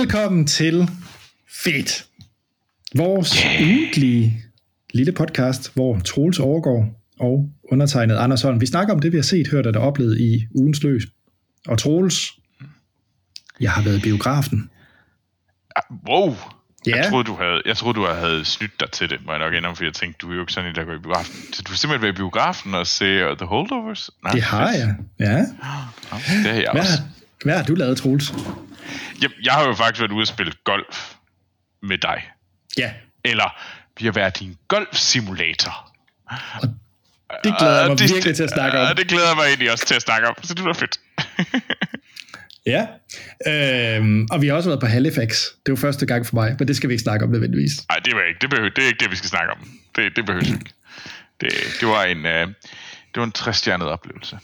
Velkommen til Fedt. Vores yeah. ugentlige lille podcast, hvor Troels overgår og undertegnet Anders Holm. Vi snakker om det, vi har set, hørt og oplevet i ugens løs. Og Troels, jeg har været i biografen. Wow! Ja. Jeg troede, du havde, jeg troede, du havde snydt dig til det, må jeg nok indom, for jeg tænkte, du er jo ikke sådan en, der går i biografen. Så du har simpelthen været i biografen og se uh, The Holdovers? Nej, det har jeg, ja. det har jeg hvad, også. Hvad har du lavet, Troels? Jeg, jeg har jo faktisk været ude og spille golf med dig. Ja. Eller vi har været i en golfsimulator. Og det glæder jeg mig det, virkelig til at snakke om. Det glæder jeg mig egentlig også til at snakke om, så det var fedt. Ja, øhm, og vi har også været på Halifax. Det var første gang for mig, men det skal vi ikke snakke om nødvendigvis. Nej, det var ikke. Det, behøver, det er ikke det, vi skal snakke om. Det, det behøver ikke. Det, det var en, øh, det var en træstjernet oplevelse.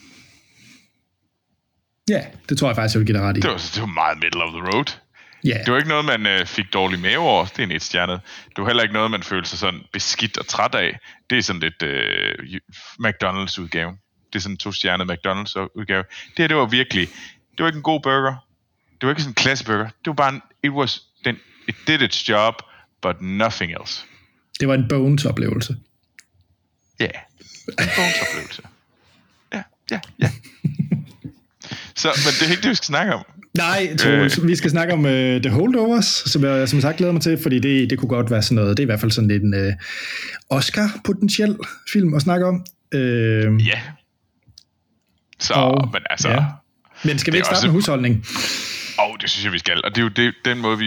Ja, det tror jeg faktisk, jeg vil give dig ret i. Det var, det var meget middle of the road. Ja. Det var ikke noget, man øh, fik dårlig mave over. Det er en etstjernet. Det var heller ikke noget, man følte sig sådan beskidt og træt af. Det er sådan lidt øh, McDonald's udgave. Det er sådan en to-stjernet McDonald's udgave. Det her, det var virkelig det var ikke en god burger. Det var ikke sådan en klasseburger. Det var bare en, it was, den, it did its job, but nothing else. Det var en Bones-oplevelse. Ja, yeah. en Bones-oplevelse. Ja, ja, ja. Så, men det er ikke det, vi skal snakke om. Nej, Troels, øh. vi skal snakke om uh, The Holdovers, som jeg som sagt glæder mig til, fordi det, det kunne godt være sådan noget, det er i hvert fald sådan lidt en uh, Oscar-potentiel film at snakke om. Uh, ja. Så, og, men altså... Ja. Men skal vi ikke starte også... med husholdning? Åh, oh, det synes jeg, vi skal. Og det er jo det, den måde, vi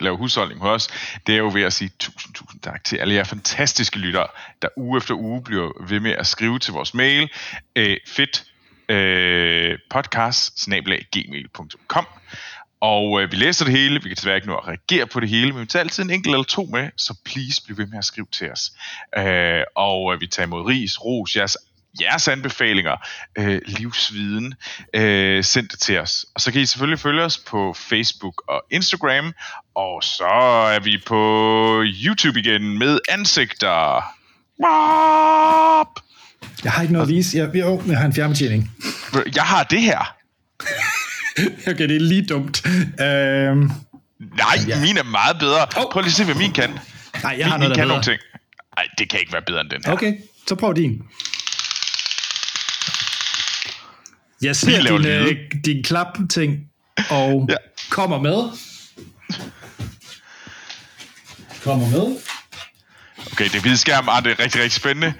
laver husholdning hos os. Det er jo ved at sige tusind, tusind tak til alle jer fantastiske lyttere, der uge efter uge bliver ved med at skrive til vores mail. Øh, fedt øh, podcast gmail.com og øh, vi læser det hele, vi kan desværre ikke nå at reagere på det hele, men vi tager altid en enkelt eller to med, så please bliv ved med at skrive til os. Øh, og øh, vi tager imod ris, ros, jeres jeres anbefalinger, øh, livsviden, øh, send det til os. Og så kan I selvfølgelig følge os på Facebook og Instagram, og så er vi på YouTube igen med ansigter. Jeg har ikke noget at vise. Jeg, jo, jeg har en fjernbetjening. Jeg har det her. okay, det er lige dumt. Øhm, Nej, ja. min er meget bedre. Oh. Prøv lige at se, hvad min kan. Nej, jeg har min, noget, min kan bedre. nogle ting. Nej, det kan ikke være bedre end den her. Okay, så prøv din. Jeg ser din, øh, din klap-ting, og ja. kommer med. Kommer med. Okay, det er hvide skærm, ah, det er rigtig, rigtig spændende.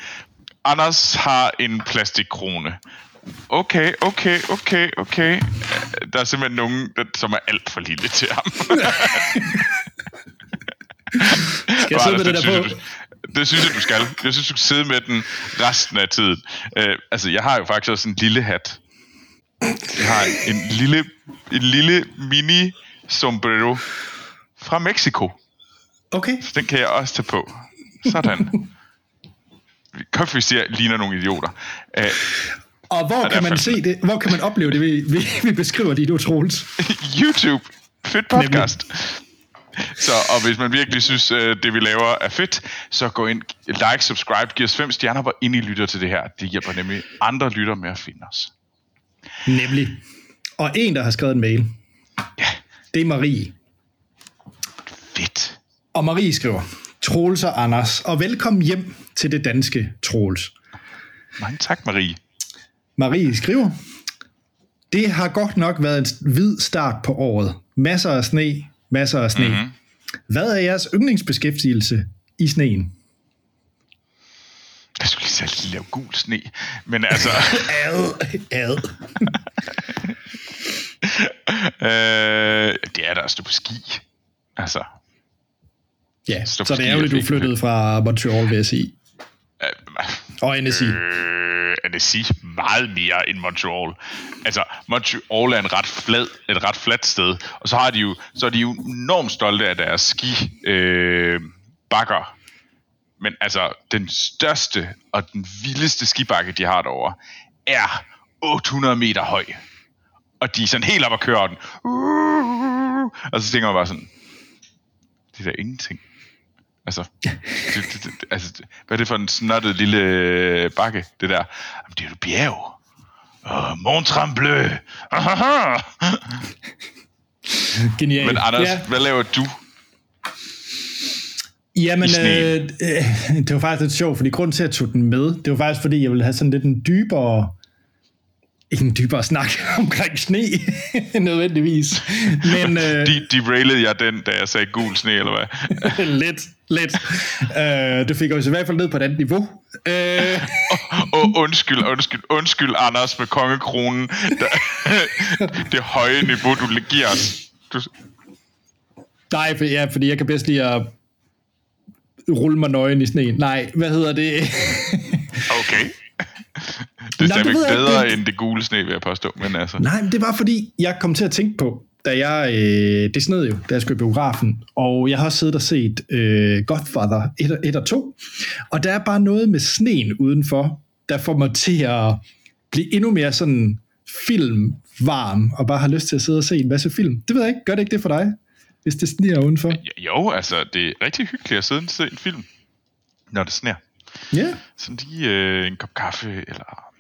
Anders har en plastikkrone. Okay, okay, okay, okay. Der er simpelthen nogen, der, som er alt for lille til ham. skal jeg sidde med det der på? det synes jeg, du skal. Jeg synes, du skal sidde med den resten af tiden. Uh, altså, jeg har jo faktisk også en lille hat. Jeg har en lille, en lille mini sombrero fra Mexico. Okay. Så den kan jeg også tage på. Sådan. Siger, ligner nogle idioter. Uh, og hvor kan man se det? Hvor kan man opleve det, vi, vi, vi beskriver det, du Troels? YouTube. Fedt podcast. Så, og hvis man virkelig synes, det vi laver er fedt, så gå ind, like, subscribe, giv os fem stjerner, hvor ind I lytter til det her. Det hjælper nemlig andre lytter med at finde os. Nemlig. Og en, der har skrevet en mail, ja. det er Marie. Fedt. Og Marie skriver, Troels og Anders, og velkommen hjem til det danske Troels. Mange tak, Marie. Marie skriver, det har godt nok været en hvid start på året. Masser af sne, masser af sne. Mm-hmm. Hvad er jeres yndlingsbeskæftigelse i sneen? Jeg skulle lige sige lave gul sne, men altså... ad, ad. øh, det er der at stå på ski. Altså... Ja, så det er jo du flyttede fra Montreal, vil jeg sige. Øh, og NSI. Øh, NSI meget mere end Montreal. Altså, Montreal er en ret flad, et ret fladt sted, og så har de jo, så er de jo enormt stolte af deres ski øh, bakker, men altså, den største og den vildeste skibakke, de har derovre, er 800 meter høj. Og de er sådan helt op at køre den. Og så tænker man bare sådan, det er da ingenting. Altså, det, det, det, altså, hvad er det for en snottet lille øh, bakke, det der? Jamen, det er jo bjerg. Oh, Mont Trembleu. Genial. Men Anders, Ja. hvad laver du? Jamen, øh, øh, det var faktisk lidt sjovt, fordi grunden til, at jeg tog den med, det var faktisk, fordi jeg ville have sådan lidt en dybere, en dybere snak omkring sne, nødvendigvis. Men øh, De, derailede jeg den, da jeg sagde gul sne, eller hvad? lidt, lidt. Øh, det fik os i hvert fald ned på et andet niveau. Øh, Og undskyld, undskyld, undskyld, Anders, med kongekronen. Der, det høje niveau, du giver os. Du, nej, for, ja, fordi jeg kan bedst lide at rulle mig nøgen i sneen. Nej, hvad hedder det? okay. Det er stadigvæk bedre Det- end det gule sne, vil jeg påstå. Men altså, Nej, men det var fordi, jeg kom til at tænke på, da jeg, øh, det sned jo, da jeg skulle i biografen, og jeg har også siddet og set øh, Godfather 1, og- 1 og 2, og der er bare noget med sneen udenfor, der får mig til at blive endnu mere sådan filmvarm, og bare har lyst til at sidde og se en masse film. Det ved jeg ikke, gør det ikke det for dig, hvis det sneer udenfor? jo, altså, det er rigtig hyggeligt at sidde og se en film, når det sner. Ja, Sådan lige øh, en kop kaffe, eller,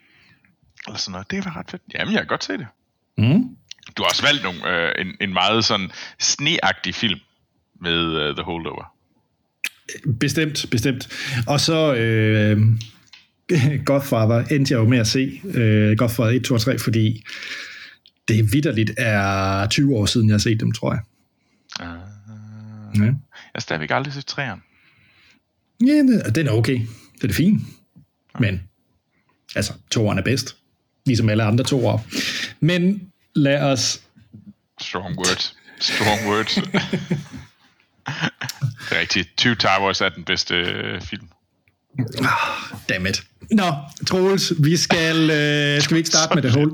eller sådan noget. Det var ret fedt. Jamen, jeg kan godt se det. mm. Du har også valgt nogle, øh, en, en meget sådan sneagtig film med uh, The Holdover. Bestemt, bestemt. Og så øh, Godfather endte jeg jo med at se. Øh, Godfather 1, 2 og 3, fordi det vidderligt er 20 år siden, jeg har set dem, tror jeg. Uh, Ja, jeg har stadigvæk aldrig set træerne. ja den er okay. Det er det fint. Men, altså, toeren er bedst. Ligesom alle andre toer. Men lad os... Strong words. Strong words. det er rigtigt. Two Towers er den bedste øh, film. Dammit. Nå, Troels, vi skal... Øh, skal vi ikke starte med det hold...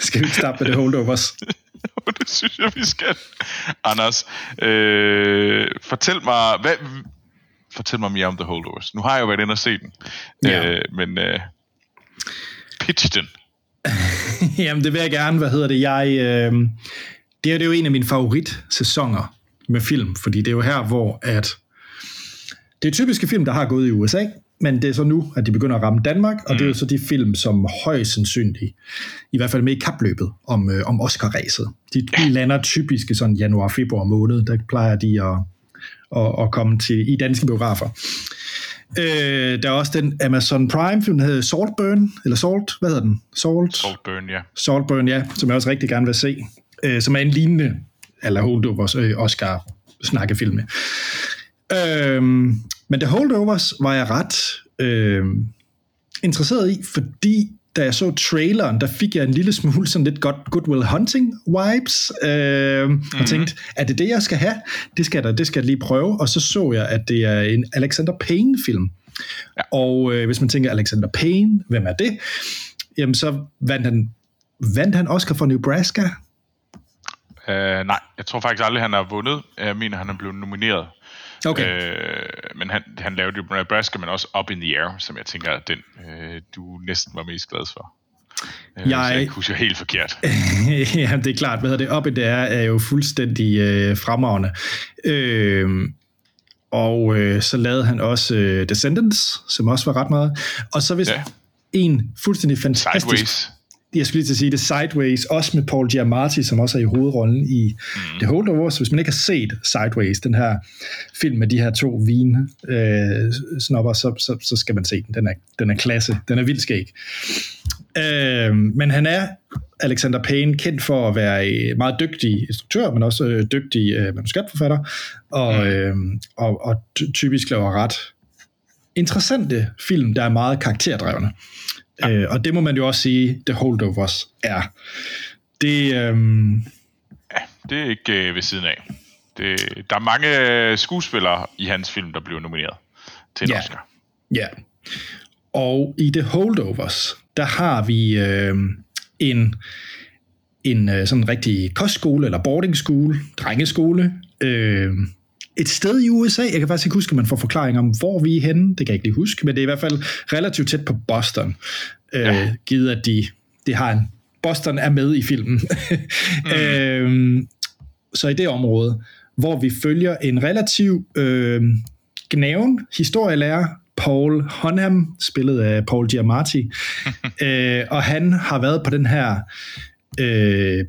Skal vi ikke starte med det holdovers? det synes jeg, vi skal. Anders, øh, fortæl mig, hvad, fortæl mig mere om The Holdovers. Nu har jeg jo været inde og se den, Ja. øh, men øh, pitch den. Jamen, det vil jeg gerne. Hvad hedder det? Jeg, øh, det er det er jo en af mine favoritsæsoner med film, fordi det er jo her, hvor at det er typiske film, der har gået i USA, men det er så nu, at de begynder at ramme Danmark, og mm. det er jo så de film, som højst sandsynligt, i hvert fald med i kapløbet om, øh, om Oscar-ræset. De, de lander typisk i sådan januar-februar måned, der plejer de at, at, at komme til i danske biografer. Øh, der er også den Amazon Prime-film, der hedder Saltburn, eller Salt, hvad hedder den? Salt? Saltburn, ja. Saltburn, ja, som jeg også rigtig gerne vil se, øh, som er en lignende, eller Holdovers øh, Oscar-snakkefilm. Øhm, men The Holdovers var jeg ret øh, interesseret i, fordi da jeg så traileren, der fik jeg en lille smule sådan lidt godt Goodwill Hunting vibes, øh, mm-hmm. og tænkte, er det det, jeg skal have? Det skal, jeg da, det skal jeg lige prøve, og så så jeg, at det er en Alexander Payne-film. Ja. Og øh, hvis man tænker, Alexander Payne, hvem er det? Jamen, så vandt han, vandt han Oscar for Nebraska. Uh, nej, jeg tror faktisk aldrig, han har vundet. Jeg mener, han er blevet nomineret. Okay. Øh, men han, han lavede jo Nebraska, men også Up in the Air, som jeg tænker, er den øh, du næsten var mest glad for. Øh, Jeg- jeg husker helt forkert. ja, det er klart. Hvad det? Op i det er, er jo fuldstændig øh, fremragende. Øh, og øh, så lavede han også øh, Descendants, som også var ret meget. Og så hvis ja. en fuldstændig fantastisk... Sideways. Jeg skulle lige til at sige det, Sideways, også med Paul Giamatti, som også er i hovedrollen i mm. The Holdovers. Hvis man ikke har set Sideways, den her film med de her to vin øh, snopper, så, så, så skal man se den. Den er, den er klasse. Den er vildt skæg. Øh, men han er, Alexander Payne, kendt for at være en meget dygtig instruktør, men også øh, dygtig øh, manuskriptforfatter, og, øh, og, og ty- typisk laver ret interessante film, der er meget karakterdrevne. Ja. Øh, og det må man jo også sige, The Holdovers er. Det, øhm, Ja, det er ikke øh, ved siden af. Det, der er mange øh, skuespillere i hans film, der bliver nomineret til en Ja. Oscar. ja. Og i The Holdovers, der har vi øh, en, en øh, sådan rigtig kostskole, eller boarding school, drengeskole, øh, et sted i USA. Jeg kan faktisk ikke huske, at man får forklaring om, hvor vi er henne. Det kan jeg ikke lige huske, men det er i hvert fald relativt tæt på Boston. Øh, Ja. Givet at de, de har en... Boston er med i filmen. mm. øh, så i det område, hvor vi følger en relativ øh, gnaven historielærer, Paul Honham, spillet af Paul Giamatti, øh, og han har været på den her øh,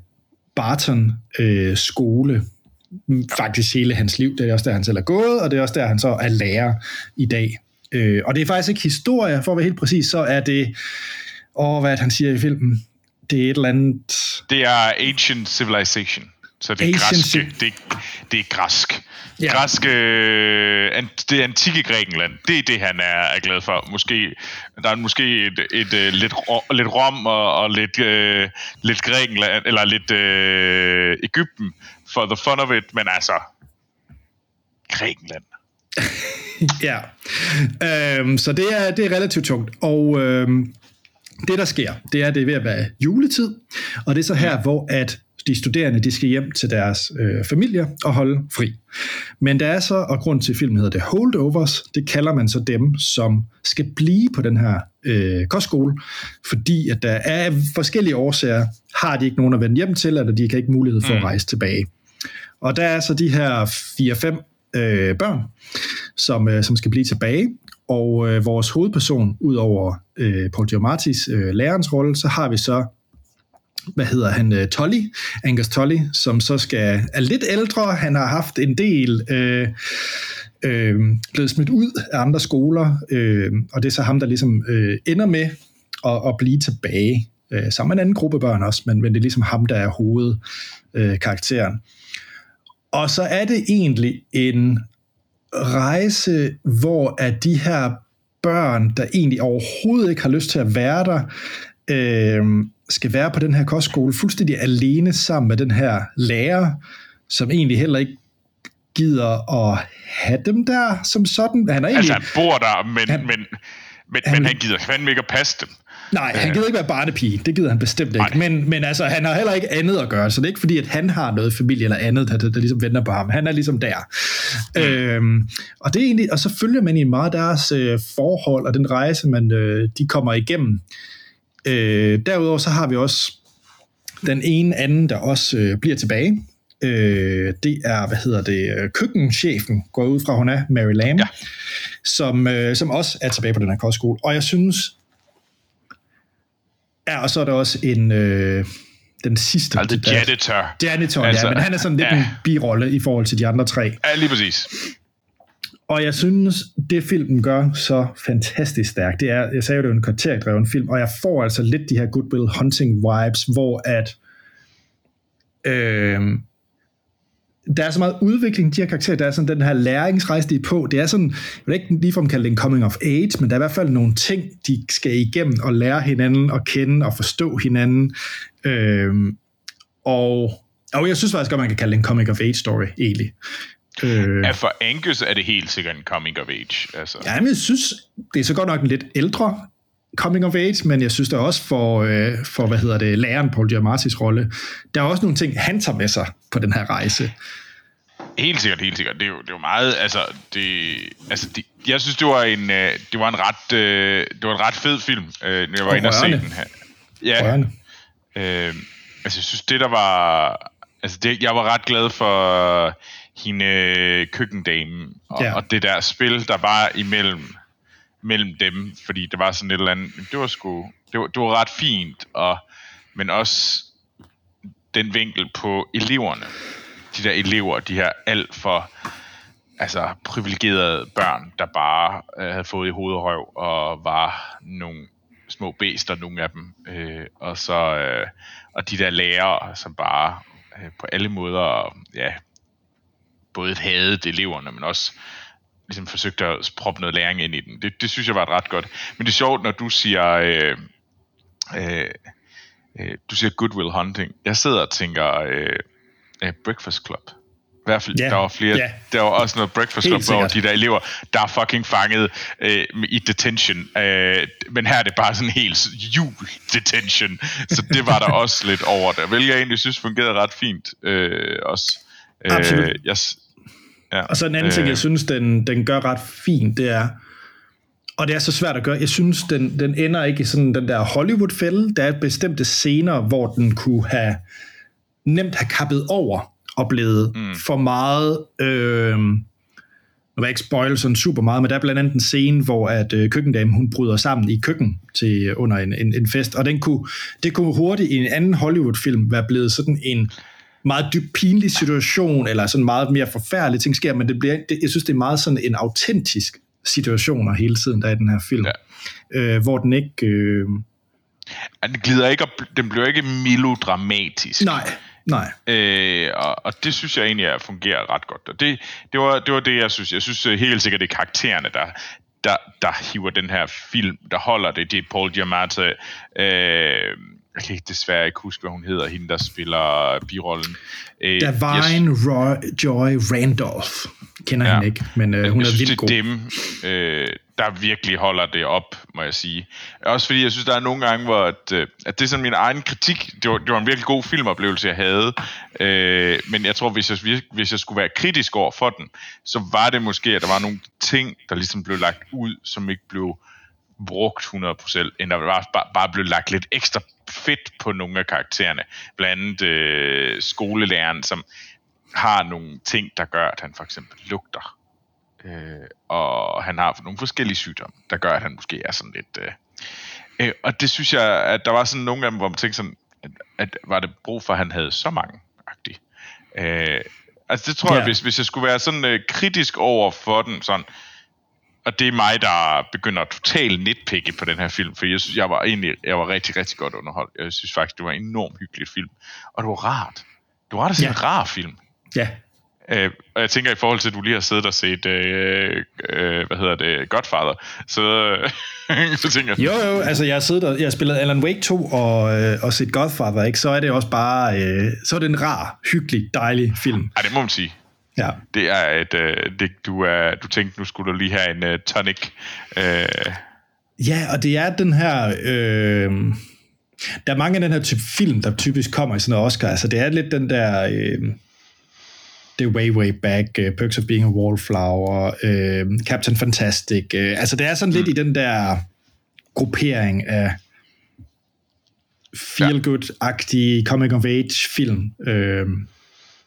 Barton øh, skole, faktisk hele hans liv. Det er også der, han selv er gået, og det er også der, han så er lærer i dag. Øh, og det er faktisk ikke historie, for at være helt præcis, så er det, åh, hvad han siger i filmen? Det er et eller andet... Det er Ancient Civilization. Så det er græsk. Det, det er græsk. Ja. Græsk, øh, det antikke Grækenland, det er det, han er, er glad for. Måske, der er måske et, et, et lidt, ro- lidt Rom og, og lidt, øh, lidt Grækenland, eller lidt øh, Ægypten for the fun of it, men altså, Grækenland. Ja, øhm, så det er, det er relativt tungt. Og øhm, det, der sker, det er, at det er ved at være juletid, og det er så her, hvor at de studerende de skal hjem til deres øh, familier og holde fri. Men der er så, og grund til filmen hedder det holdovers, det kalder man så dem, som skal blive på den her øh, kostskole, fordi at der er forskellige årsager, har de ikke nogen at vende hjem til, eller de kan ikke mulighed for at rejse tilbage. Og der er så de her 4-5 øh, børn, som, øh, som skal blive tilbage. Og øh, vores hovedperson, ud over øh, Paul Giamattis øh, lærerens rolle, så har vi så, hvad hedder han, øh, Tolly, Angus Tolly, som så skal er lidt ældre. Han har haft en del... Øh, øh, blevet smidt ud af andre skoler, øh, og det er så ham, der ligesom øh, ender med at, at blive tilbage, øh, sammen med en anden gruppe børn også, men, men det er ligesom ham, der er hovedkarakteren. Øh, karakteren og så er det egentlig en rejse, hvor at de her børn, der egentlig overhovedet ikke har lyst til at være der, øh, skal være på den her kostskole fuldstændig alene sammen med den her lærer, som egentlig heller ikke gider at have dem der som sådan. Han er egentlig, Altså, han bor der, men, Han- men, men, han- men han gider fandme ikke at passe dem. Nej, han gider ikke være barnepige. Det gider han bestemt ikke. Nej. Men, men altså, han har heller ikke andet at gøre. Så det er ikke fordi, at han har noget familie eller andet, der, der, der ligesom venter på ham. Han er ligesom der. Mm. Øhm, og, det er egentlig, og så følger man i meget deres øh, forhold og den rejse, man øh, de kommer igennem. Øh, derudover så har vi også den ene anden, der også øh, bliver tilbage. Øh, det er, hvad hedder det, øh, køkkenchefen, går ud fra, hun er, Mary Lamb, Ja. som, øh, som også er tilbage på den her kostskole. Og jeg synes, Ja, og så er der også en, øh, den sidste. Altså, der- janitor. Janitor, altså, Altså, ja, men han er sådan lidt ja. en birolle i forhold til de andre tre. Ja, lige præcis. Og jeg synes, det filmen gør så fantastisk stærkt, det er, jeg sagde jo, det er en kvarterdreven film, og jeg får altså lidt de her Good Will Hunting vibes, hvor at øh, der er så meget udvikling i de her karakterer, der er sådan den her læringsrejse, de er på. Det er sådan, jeg vil ikke ligefrem kalde det en coming of age, men der er i hvert fald nogle ting, de skal igennem og lære hinanden at kende og forstå hinanden. Øh, og, og jeg synes faktisk godt, man kan kalde det en coming of age story, egentlig. Øh, Ja, for Angus er det helt sikkert en coming of age. Altså. Ja, men jeg synes, det er så godt nok en lidt ældre coming of age, men jeg synes der også for, øh, for hvad hedder det, læreren Paul Giamattis rolle, der er også nogle ting, han tager med sig på den her rejse. Helt sikkert, helt sikkert. Det er jo, det er jo meget, altså, det, altså det, jeg synes, det var en, øh, det var en ret, øh, det var en ret fed film, øh, når jeg var inde og se den her. Ja, Rørende. øh, altså jeg synes, det der var, altså det, jeg var ret glad for hende køkkendamen, og, ja. og det der spil, der var imellem mellem dem, fordi det var sådan et eller andet, det var sgu, det var, det var ret fint, og, men også den vinkel på eleverne. De der elever, de her alt for altså, privilegerede børn, der bare øh, havde fået i hovedrøv og røv, og var nogle små bæster, nogle af dem. Øh, og så øh, og de der lærere, som bare øh, på alle måder, ja, både hadede eleverne, men også ligesom forsøgte at proppe noget læring ind i den. Det, det synes jeg var et ret godt. Men det er sjovt, når du siger, øh, øh, øh, du siger Goodwill Hunting. Jeg sidder og tænker øh, øh, Breakfast Club. I hvert fald, Ja, der var flere, ja. der var også noget Breakfast Club, hvor de der elever, der er fucking fanget øh, i detention. Øh, men her er det bare sådan helt jul detention. Så det var der også lidt over der, hvilket jeg egentlig synes fungerede ret fint. Øh, også. Absolut. Øh, jeg, ja, Og så en anden ting, jeg synes, den, den gør ret fint, det er, og det er så svært at gøre, jeg synes, den, den ender ikke i sådan den der Hollywood-fælde. Der er bestemte scener, hvor den kunne have nemt have kappet over og blevet mm. for meget, øh, vil jeg ikke spoil sådan super meget, men der er blandt andet en scene, hvor at øh, køkkendamen, hun bryder sammen i køkken til under en, en, en fest, og den kunne, det kunne hurtigt i en anden Hollywood-film være blevet sådan en meget dybt pinlig situation, eller sådan meget mere forfærdelige ting sker, men det bliver, det, jeg synes, det er meget sådan en autentisk situationer hele tiden, der er i den her film, ja. øh, hvor den ikke... Øh... Den glider ikke op, den bliver ikke melodramatisk. Nej, Nej. Øh, og, og det synes jeg egentlig er, fungerer ret godt. Og det, det, var, det var det, jeg synes. Jeg synes øh, helt sikkert, det er karaktererne, der, der, der hiver den her film, der holder det. Det er Paul Giamatti, øh, jeg kan ikke desværre ikke huske, hvad hun hedder, hende, der spiller birollen. Øh, Davine yes. Roy, Joy Randolph. Kender ja. hende ikke, men øh, hun jeg er vildt god. det er dem, øh, der virkelig holder det op, må jeg sige. Også fordi jeg synes, der er nogle gange, hvor at, øh, at det er sådan min egen kritik. Det var, det var en virkelig god filmoplevelse, jeg havde. Øh, men jeg tror, hvis jeg, hvis jeg skulle være kritisk over for den, så var det måske, at der var nogle ting, der ligesom blev lagt ud, som ikke blev brugt 100%, end der var bare, bare blev lagt lidt ekstra fedt på nogle af karaktererne. Blandt andet øh, skolelæreren, som har nogle ting, der gør, at han for eksempel lugter. Øh, og han har nogle forskellige sygdomme, der gør, at han måske er sådan lidt... Øh, øh, og det synes jeg, at der var sådan nogle af dem, hvor man tænkte sådan, at, at var det brug for, at han havde så mange agtigt. Øh, altså det tror ja. jeg, hvis, hvis jeg skulle være sådan øh, kritisk over for den, sådan, og det er mig, der begynder totalt nitpikke på den her film, for jeg synes, jeg var egentlig jeg var rigtig, rigtig godt underholdt. Jeg synes faktisk, det var en enormt hyggelig film. Og det var rart. Det var da sådan ja. en rar film. Ja. Øh, og jeg tænker i forhold til, at du lige har siddet og set, øh, øh, hvad hedder det, Godfather, så, så tænker jeg... Jo, jo, altså jeg har siddet og jeg har spillet Alan Wake 2 og, øh, og set Godfather, ikke? så er det også bare, øh, så er det en rar, hyggelig, dejlig film. Ja, det må man sige. Ja. Det er et, øh, det, du, er, du tænkte, nu skulle du lige have en uh, tonic. Øh. Ja, og det er den her... Øh, der er mange af den her type film, der typisk kommer i sådan noget Oscar. Altså det er lidt den der... Øh, det er Way Way Back, uh, Perks of Being a Wallflower, uh, Captain Fantastic. Uh, altså det er sådan mm. lidt i den der gruppering af feel-good-agtige coming-of-age-film, uh,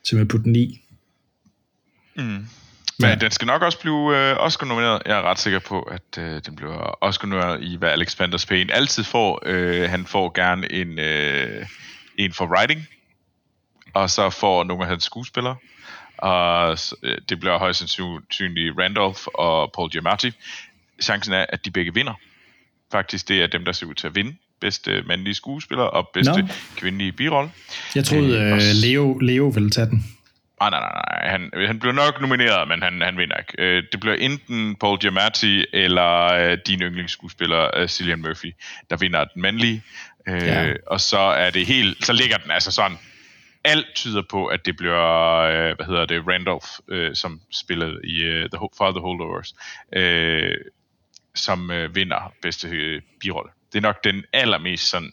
som jeg putter den i. Mm. Men ja. den skal nok også blive øh, Oscar-nomineret. Jeg er ret sikker på, at øh, den bliver Oscar-nomineret i, hvad Alex Payne altid får. Øh, han får gerne en, øh, en for writing, og så får nogle af hans skuespillere. Og øh, det bliver højst sandsynligt Randolph og Paul Giamatti. Chancen er, at de begge vinder. Faktisk, det er dem, der ser ud til at vinde bedste mandlige skuespiller og bedste no. kvindelige birolle. Jeg troede, øh, Leo, Leo ville tage den. Nej, nej, nej, nej. Han, han bliver nok nomineret, men han, han vinder ikke. Øh, det bliver enten Paul Giamatti eller øh, din yndlingsskuespiller øh, Cillian Murphy, der vinder den mandlige. Øh, ja. Og så er det helt, så ligger den altså sådan. Alt tyder på, at det bliver, øh, hvad hedder det, Randolph, øh, som spillede i The Father Holdovers, øh, som øh, vinder bedste øh, birolle. Det er nok den allermest sådan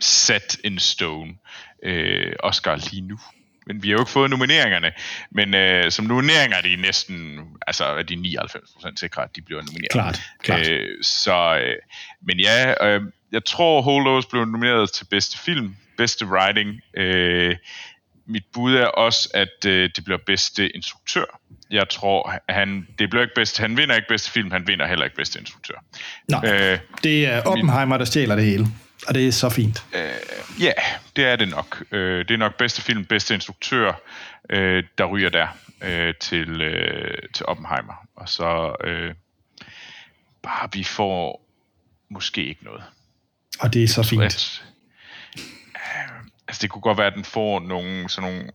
set in stone øh, Oscar lige nu men vi har jo ikke fået nomineringerne. Men øh, som nomineringer er de næsten, altså er de 99% sikre, at de bliver nomineret. Klart, klart. Øh, så, øh, men ja, øh, jeg tror Holdovers blev nomineret til bedste film, bedste writing. Øh, mit bud er også, at øh, det bliver bedste instruktør. Jeg tror, han, det bliver ikke bedst, han vinder ikke bedste film, han vinder heller ikke bedste instruktør. Nej, øh, det er Oppenheimer, der stjæler det hele. Og det er så fint. Øh, ja, det er det nok. Øh, det er nok bedste film, bedste instruktør, øh, der ryger der øh, til, øh, til Oppenheimer. Og så øh, bare vi får måske ikke noget. Og det er så fint. At, øh, altså det kunne godt være, at den får nogle, sådan nogle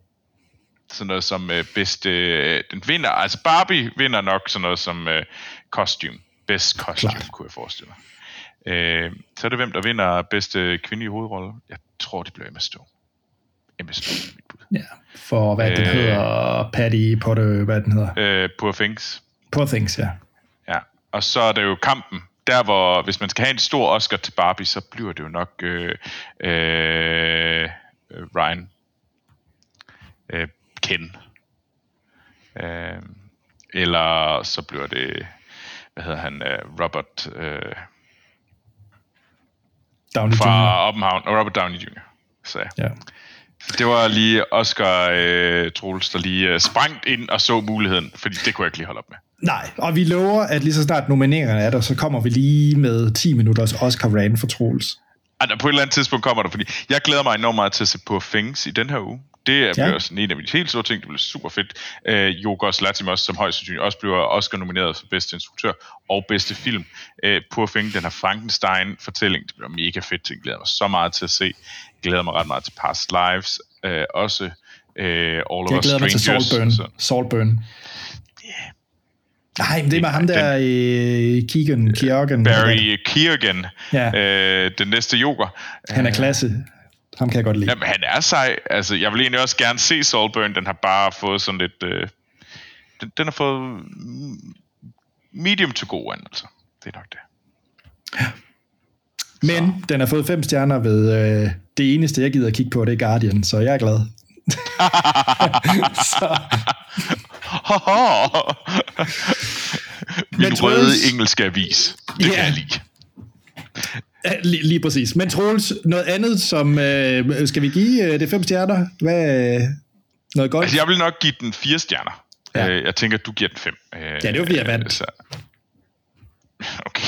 sådan noget som øh, bedste, øh, den vinder, altså Barbie vinder nok sådan noget som øh, costume, best costume, Klart. kunne jeg forestille mig. Øh, så er det hvem, der vinder bedste kvindelige hovedrolle. Jeg tror, det bliver Emma Stone. Emma Stone mit bud. Ja, for hvad øh, den hedder, Patty Potter, hvad den hedder? Øh, Poor Things. Poor Things, ja. Ja, og så er det jo kampen. Der hvor, hvis man skal have en stor Oscar til Barbie, så bliver det jo nok øh, øh, Ryan. Øh, Ken. Øh, eller så bliver det, hvad hedder han, øh, Robert... Øh, Downey fra Jr. Oppenhavn, og Robert Downey Jr. Så ja. Det var lige Oscar øh, Troels, der lige øh, sprang ind og så muligheden, fordi det kunne jeg ikke lige holde op med. Nej, og vi lover, at lige så snart nomineringerne er der, så kommer vi lige med 10 minutters Oscar Rand for Troels. Altså, på et eller andet tidspunkt kommer der, fordi jeg glæder mig enormt meget til at se på Things i den her uge. Det er ja. også en af de helt store ting, det bliver super fedt. Øh, Jogos Latimos, som højst sandsynligt også bliver Oscar nomineret for bedste instruktør og bedste film. Øh, Poor Thing, den her Frankenstein-fortælling, det bliver mega fedt. Det glæder mig så meget til at se. Jeg glæder mig ret meget til Past Lives. Øh, også øh, All of Jeg glæder mig til Saltburn. Saltburn. Yeah. Nej, men det er med ham der, den, Keegan, Keegan. Barry Keegan, ja. øh, den næste joker. Han er klasse. Ham kan jeg godt lide. Jamen, han er sej. Altså, jeg vil egentlig også gerne se Saltburn. Den har bare fået sådan lidt... Øh, den, den har fået medium to go an, altså. Det er nok det. Ja. Men så. den har fået fem stjerner ved øh, det eneste, jeg gider kigge på, det er Guardian, så jeg er glad. så. Min røde engelske avis. Det yeah. kan jeg lide. Lige, lige præcis. Men Troels, noget andet, som øh, skal vi give øh, det fem stjerner? Hvad, øh, noget godt? Altså, jeg vil nok give den fire stjerner. Ja. Øh, jeg tænker, at du giver den fem. Øh, ja, det er jo, vi er vant. Så... Okay.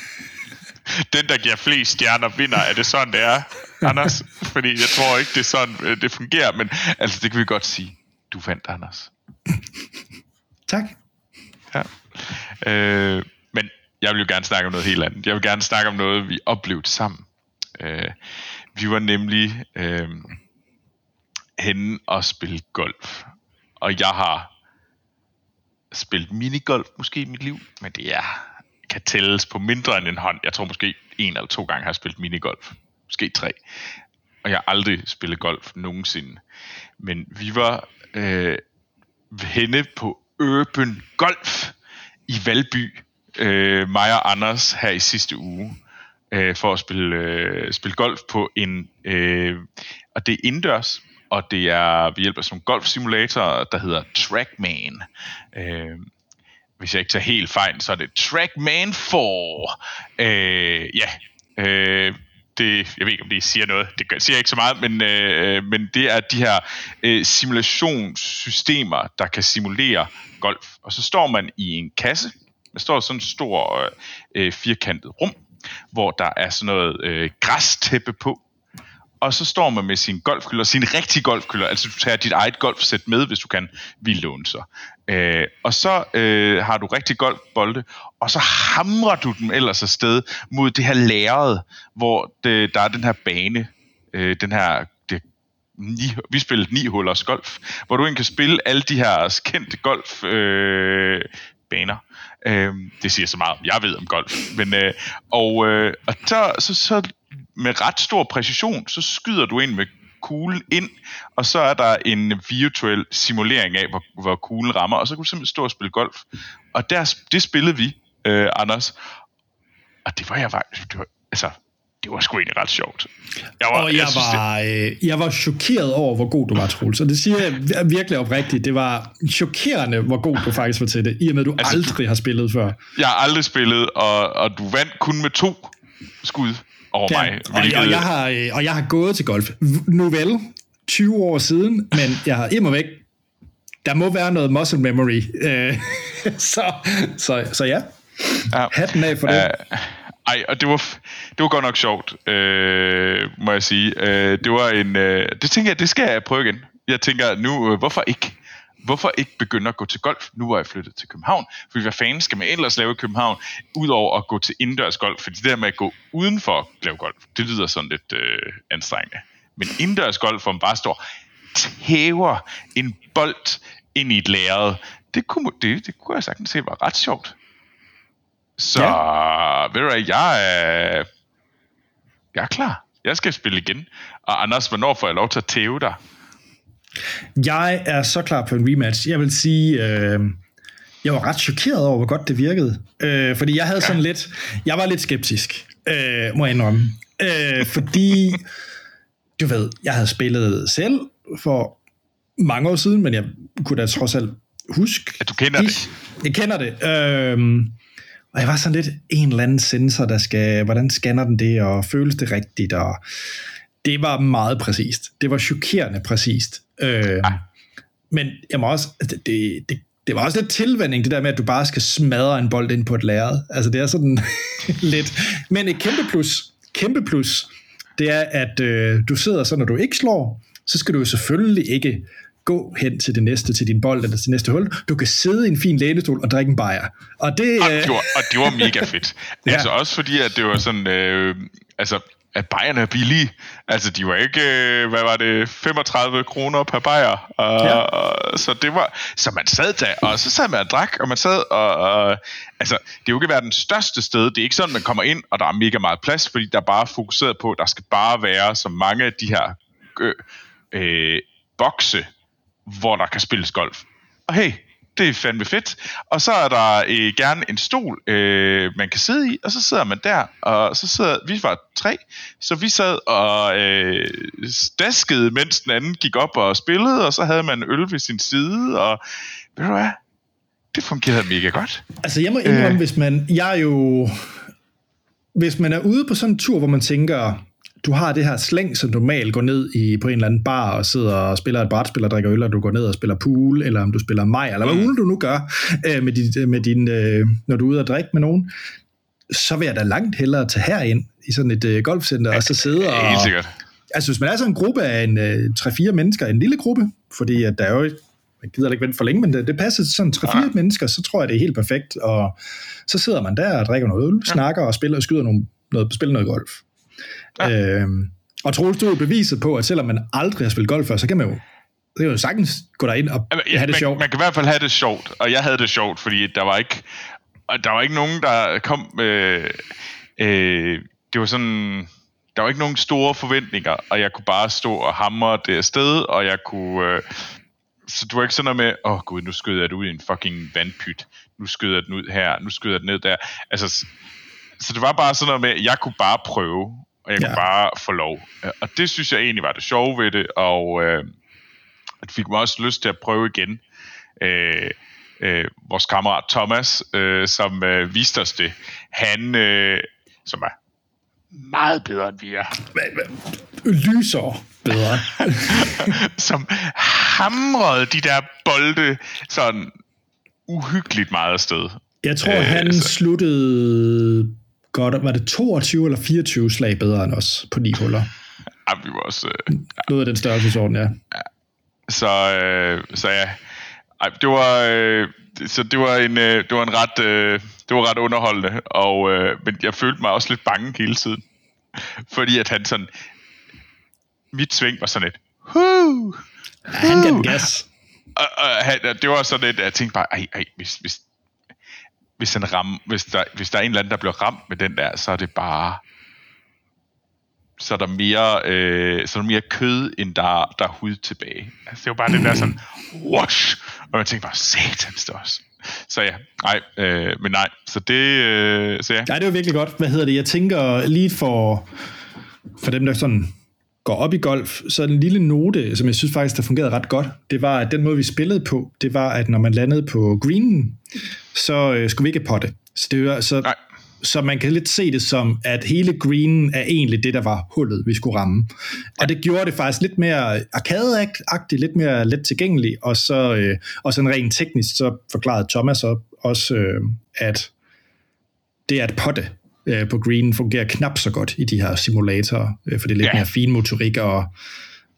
den, der giver flest stjerner, vinder. Er det sådan, det er, Anders? Fordi jeg tror ikke, det er sådan, øh, det fungerer. Men altså, det kan vi godt sige. Du vandt, Anders. tak. Ja. Øh, jeg vil jo gerne snakke om noget helt andet. Jeg vil gerne snakke om noget, vi oplevede sammen. Øh, vi var nemlig øh, henne og spille golf. Og jeg har spillet minigolf måske i mit liv, men det er, kan tælles på mindre end en hånd. Jeg tror måske en eller to gange har jeg spillet minigolf. Måske tre. Og jeg har aldrig spillet golf nogensinde. Men vi var øh, henne på Urban Golf i Valby øh, mig og Anders her i sidste uge øh, for at spille, øh, spille golf på en... Øh, og det er indendørs, og det er ved hjælp af sådan en golfsimulator, der hedder Trackman. Øh, hvis jeg ikke tager helt fejl, så er det Trackman 4. Øh, ja, øh, det, jeg ved ikke, om det siger noget, det siger ikke så meget, men, øh, men det er de her øh, simulationssystemer, der kan simulere golf. Og så står man i en kasse, der står sådan en stor øh, øh, firkantet rum, hvor der er sådan noget øh, græstæppe på, og så står man med sin golfkøller, sin rigtige golfkøller, altså du tager dit eget golfsæt med, hvis du kan, vi låne så. Øh, og så øh, har du rigtig golfbolde, og så hamrer du dem ellers afsted mod det her lærred, hvor det, der er den her bane, øh, den her ni, vi spillede ni hullers golf, hvor du egentlig kan spille alle de her kendte golf øh, baner. Øh, det siger så meget, jeg ved om golf. Men, øh, og øh, og så, så, så med ret stor præcision, så skyder du ind med kuglen ind, og så er der en virtuel simulering af, hvor, hvor kuglen rammer, og så kan du simpelthen stå og spille golf. Og der, det spillede vi, øh, Anders, og det var jeg faktisk, det var, altså, det var sgu egentlig ret sjovt. Jeg var, og jeg, jeg, synes, var, det... øh, jeg var chokeret over, hvor god du var, Troels. Og det siger jeg virkelig oprigtigt. Det var chokerende, hvor god du faktisk var til det, i og med, at du altså, aldrig har spillet før. Jeg har aldrig spillet, og, og du vandt kun med to skud over ja, mig. Og, og, jeg har, øh, og jeg har gået til golf. Nu vel, 20 år siden, men jeg har immer væk der må være noget muscle memory. Øh, så, så, så ja, ja. hatten af for det. Uh, ej, og det var, det var godt nok sjovt, øh, må jeg sige. Øh, det var en, øh, det tænker jeg, det skal jeg prøve igen. Jeg tænker nu, øh, hvorfor ikke? Hvorfor ikke begynde at gå til golf, nu hvor jeg flyttet til København? For hvad fanden skal man ellers lave i København, udover at gå til indendørs golf? For det der med at gå udenfor at lave golf, det lyder sådan lidt øh, anstrengende. Men indendørs golf, hvor man bare står tæver en bold ind i et lærred, det kunne, det, det kunne jeg sagtens se var ret sjovt. Så ja. ved du hvad, jeg er, jeg er klar. Jeg skal spille igen. Og Anders, hvornår får jeg lov til at tæve dig? Jeg er så klar på en rematch. Jeg vil sige, øh, jeg var ret chokeret over, hvor godt det virkede. Øh, fordi jeg havde ja. sådan lidt, jeg var lidt skeptisk, øh, må jeg indrømme. Øh, fordi, du ved, jeg havde spillet selv for mange år siden, men jeg kunne da trods alt huske. Ja, du kender de, det. Jeg kender det. Øh, og jeg var sådan lidt en eller anden sensor, der skal, hvordan scanner den det, og føles det rigtigt, og det var meget præcist. Det var chokerende præcist. Øh, ja. Men jeg må også, det, det, det, det var også lidt tilvænding, det der med, at du bare skal smadre en bold ind på et lærred. Altså, det er sådan lidt... Men et kæmpe plus, kæmpe plus, det er, at øh, du sidder så, når du ikke slår, så skal du jo selvfølgelig ikke gå hen til det næste, til din bold eller til næste hul. Du kan sidde i en fin lænestol og drikke en bajer. Og det, og, det var, og det var mega fedt. ja. Altså også fordi, at det var sådan, øh, altså at bajerne er billige. Altså, de var ikke, øh, hvad var det, 35 kroner per bajer. Og, ja. og, så det var, så man sad der, og så sad man og drak, og man sad og, og altså, det er jo ikke verdens største sted. Det er ikke sådan, man kommer ind, og der er mega meget plads, fordi der er bare fokuseret på, at der skal bare være så mange af de her øh, øh, bokse, hvor der kan spilles golf. Og hey, det er fandme fedt. Og så er der øh, gerne en stol, øh, man kan sidde i, og så sidder man der, og så sidder, vi var tre, så vi sad og øh, staskede, mens den anden gik op og spillede, og så havde man øl ved sin side, og ved du hvad, det fungerede mega godt. Altså jeg må indrømme, øh. hvis man, jeg er jo, hvis man er ude på sådan en tur, hvor man tænker, du har det her slæng, som normalt går ned i, på en eller anden bar og sidder og spiller et brætspil og drikker øl, og du går ned og spiller pool, eller om du spiller maj, eller hvad mm. du nu gør, øh, med din, med din, øh, når du er ude og drikke med nogen, så vil jeg da langt hellere tage herind i sådan et øh, golfcenter, ja, og så sidde og... Helt sikkert. Altså, hvis man er sådan en gruppe af en, øh, 3-4 mennesker, en lille gruppe, fordi at der er jo jeg gider ikke vente for længe, men det, det passer til sådan 3-4 ja. mennesker, så tror jeg, det er helt perfekt. Og så sidder man der og drikker noget øl, ja. snakker og spiller og skyder nogle, noget, spiller noget golf. Ja. Øhm, og Troels, du er beviset på, at selvom man aldrig har spillet golf før, så kan man jo det er jo sagtens gå derind og ja, have det man, sjovt. Man kan i hvert fald have det sjovt, og jeg havde det sjovt, fordi der var ikke, der var ikke nogen, der kom... Øh, øh, det var sådan... Der var ikke nogen store forventninger, og jeg kunne bare stå og hamre det afsted, og jeg kunne... Øh, så du var ikke sådan noget med, åh oh, gud, nu skyder jeg det ud i en fucking vandpyt. Nu skyder jeg den ud her, nu skyder jeg den ned der. Altså, så det var bare sådan noget med, at jeg kunne bare prøve, og jeg ja. kunne bare få lov. Og det synes jeg egentlig var det sjove ved det, og øh, det fik mig også lyst til at prøve igen. Øh, øh, vores kammerat Thomas, øh, som øh, viste os det, han, øh, som er meget bedre end vi er. Lyser bedre. som hamrede de der bolde sådan uhyggeligt meget afsted. Jeg tror, øh, han så. sluttede godt, var det 22 eller 24 slag bedre end os på ni huller? Ja, vi var også... Øh. Noget af den størrelsesorden, ja. ja. Så, øh, så ja, Ej, det var... Øh, så det var en, øh, det var en ret, øh, det var ret underholdende, og, øh, men jeg følte mig også lidt bange hele tiden. Fordi at han sådan, mit sving var sådan et, Huu! Ja, han gav gas. Og, og, og, det var sådan et, jeg tænkte bare, ej, ej, hvis, hvis, hvis, en ram, hvis, der, hvis der er en eller anden, der bliver ramt med den der, så er det bare så er der mere, øh, så er der mere kød, end der, der er hud tilbage. Altså, det er jo bare den der sådan, wash, og man tænker bare, satans det også. Så ja, nej, øh, men nej, så det, øh, så ja. Nej, det var virkelig godt. Hvad hedder det? Jeg tænker lige for, for dem, der sådan går op i golf, så en lille note, som jeg synes faktisk, der fungerede ret godt, det var, at den måde, vi spillede på, det var, at når man landede på greenen, så øh, skulle vi ikke potte. Så, det var, så, Nej. så man kan lidt se det som, at hele greenen er egentlig det, der var hullet, vi skulle ramme. Og det gjorde det faktisk lidt mere arcade-agtigt, lidt mere let tilgængeligt, og så øh, og sådan rent teknisk, så forklarede Thomas så også, øh, at det at potte øh, på green fungerer knap så godt i de her simulatorer, øh, for det er lidt ja. mere fin motorik og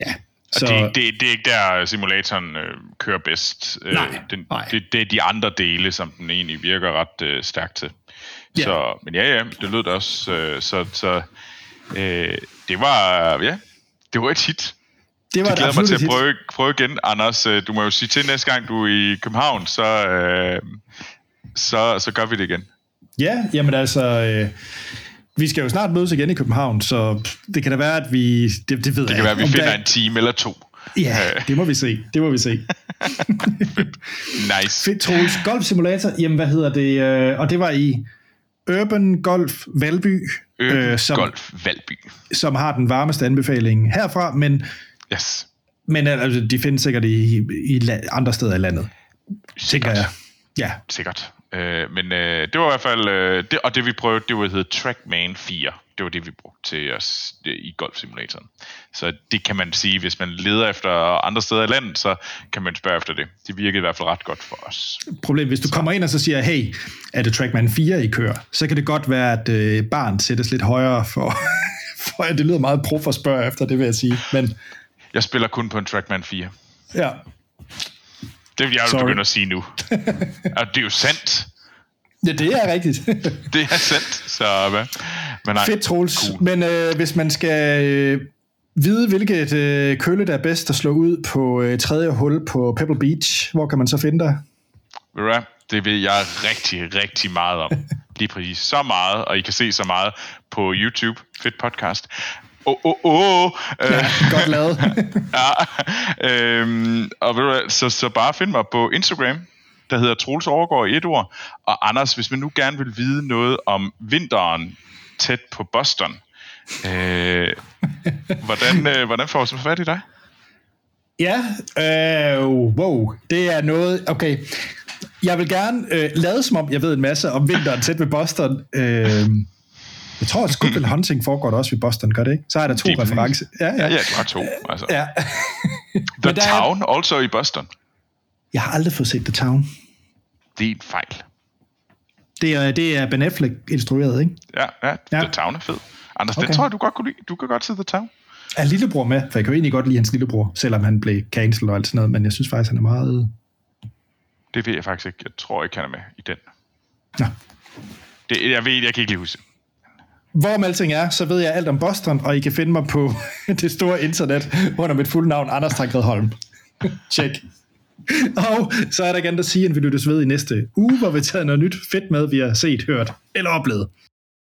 ja, så, det, det, det er ikke der, simulatoren øh, kører bedst. Øh, nej, den, nej. Det, det er de andre dele, som den egentlig virker ret øh, stærkt til. Ja. Så, men ja, ja, det lød det også. Øh, så så øh, det var, ja, det var et hit. Det var jeg glæder mig til at prøve, prøve igen, Anders. Øh, du må jo sige til næste gang, du er i København, så, øh, så, så gør vi det igen. Ja, jamen altså... Øh, vi skal jo snart mødes igen i København, så det kan da være, at vi... Det, det ved det jeg kan være, at vi finder der... en time eller to. Ja, det må vi se. Det må vi se. nice. Fedt, Troels. Golf Simulator, jamen hvad hedder det? Øh, og det var i Urban Golf Valby. Urban øh, som, Golf Valby. Som har den varmeste anbefaling herfra, men... Yes. Men altså, de findes sikkert i, i andre steder i landet. Sikkert. Jeg. Ja. Sikkert. Øh, men øh, det var i hvert fald, øh, det, og det vi prøvede, det var hedder Trackman 4. det var det, vi brugte til os i golfsimulatoren. Så det kan man sige, hvis man leder efter andre steder i landet, så kan man spørge efter det. Det virkede i hvert fald ret godt for os. Problem, hvis du kommer ind og så siger, hey, er det Trackman 4, I kører? Så kan det godt være, at øh, barn sættes lidt højere for, for at det lyder meget prof at spørge efter, det vil jeg sige. Men, Jeg spiller kun på en Trackman 4. ja, Det vil jeg jo begynde at sige nu. og det er jo sandt. ja det er rigtigt. Det er sandt. Så? Men nej, Fedt, Troels. cool. Men øh, hvis man skal øh, vide, hvilket øh, kølle, der er bedst at slå ud på øh, tredje hul på Pebble Beach, hvor kan man så finde dig? Ved du? Det ved jeg rigtig, rigtig meget om. Lige præcis så meget, og I kan se så meget på YouTube. Fedt podcast. Åh, åh, åh. Ja, godt lavet. ja, øhm, og ved du hvad, så, så bare find mig på Instagram, der hedder Troels Overgaard i et ord. Og Anders, hvis man nu gerne vil vide noget om vinteren tæt på Boston, øh, hvordan, øh, hvordan får så fat i dig? Ja, øh, wow, det er noget, okay. Jeg vil gerne øh, lade som om, jeg ved en masse om vinteren tæt ved Boston. Øh, jeg tror, at Scoopland Hunting foregår der også ved Boston, gør det ikke? Så er der to præcis. referencer. Ja, ja. Ja, du har to. Altså. ja. The der er- Town, also i Boston. Jeg har aldrig fået set The Town. Det er en fejl. Det er, det er Ben Affleck instrueret, ikke? Ja, ja, Ja. The Town er fed. Anders, Okay. den tror jeg, du godt kunne lide. Du kan godt se The Town. Er lillebror med? For jeg kan jo egentlig godt lide hans lillebror, selvom han blev cancelled og alt sådan noget, men jeg synes faktisk, han er meget... Det ved jeg faktisk ikke. Jeg tror ikke, han er med i den. Nå. Det, jeg ved, jeg kan ikke lige huske. Hvorom alting er, så ved jeg alt om Boston, og I kan finde mig på det store internet under mit fulde navn, Anders Tankred Holm. Tjek. Og så er der igen at sige, at vi lyttes ved i næste uge, hvor vi tager noget nyt fedt med, vi har set, hørt eller oplevet.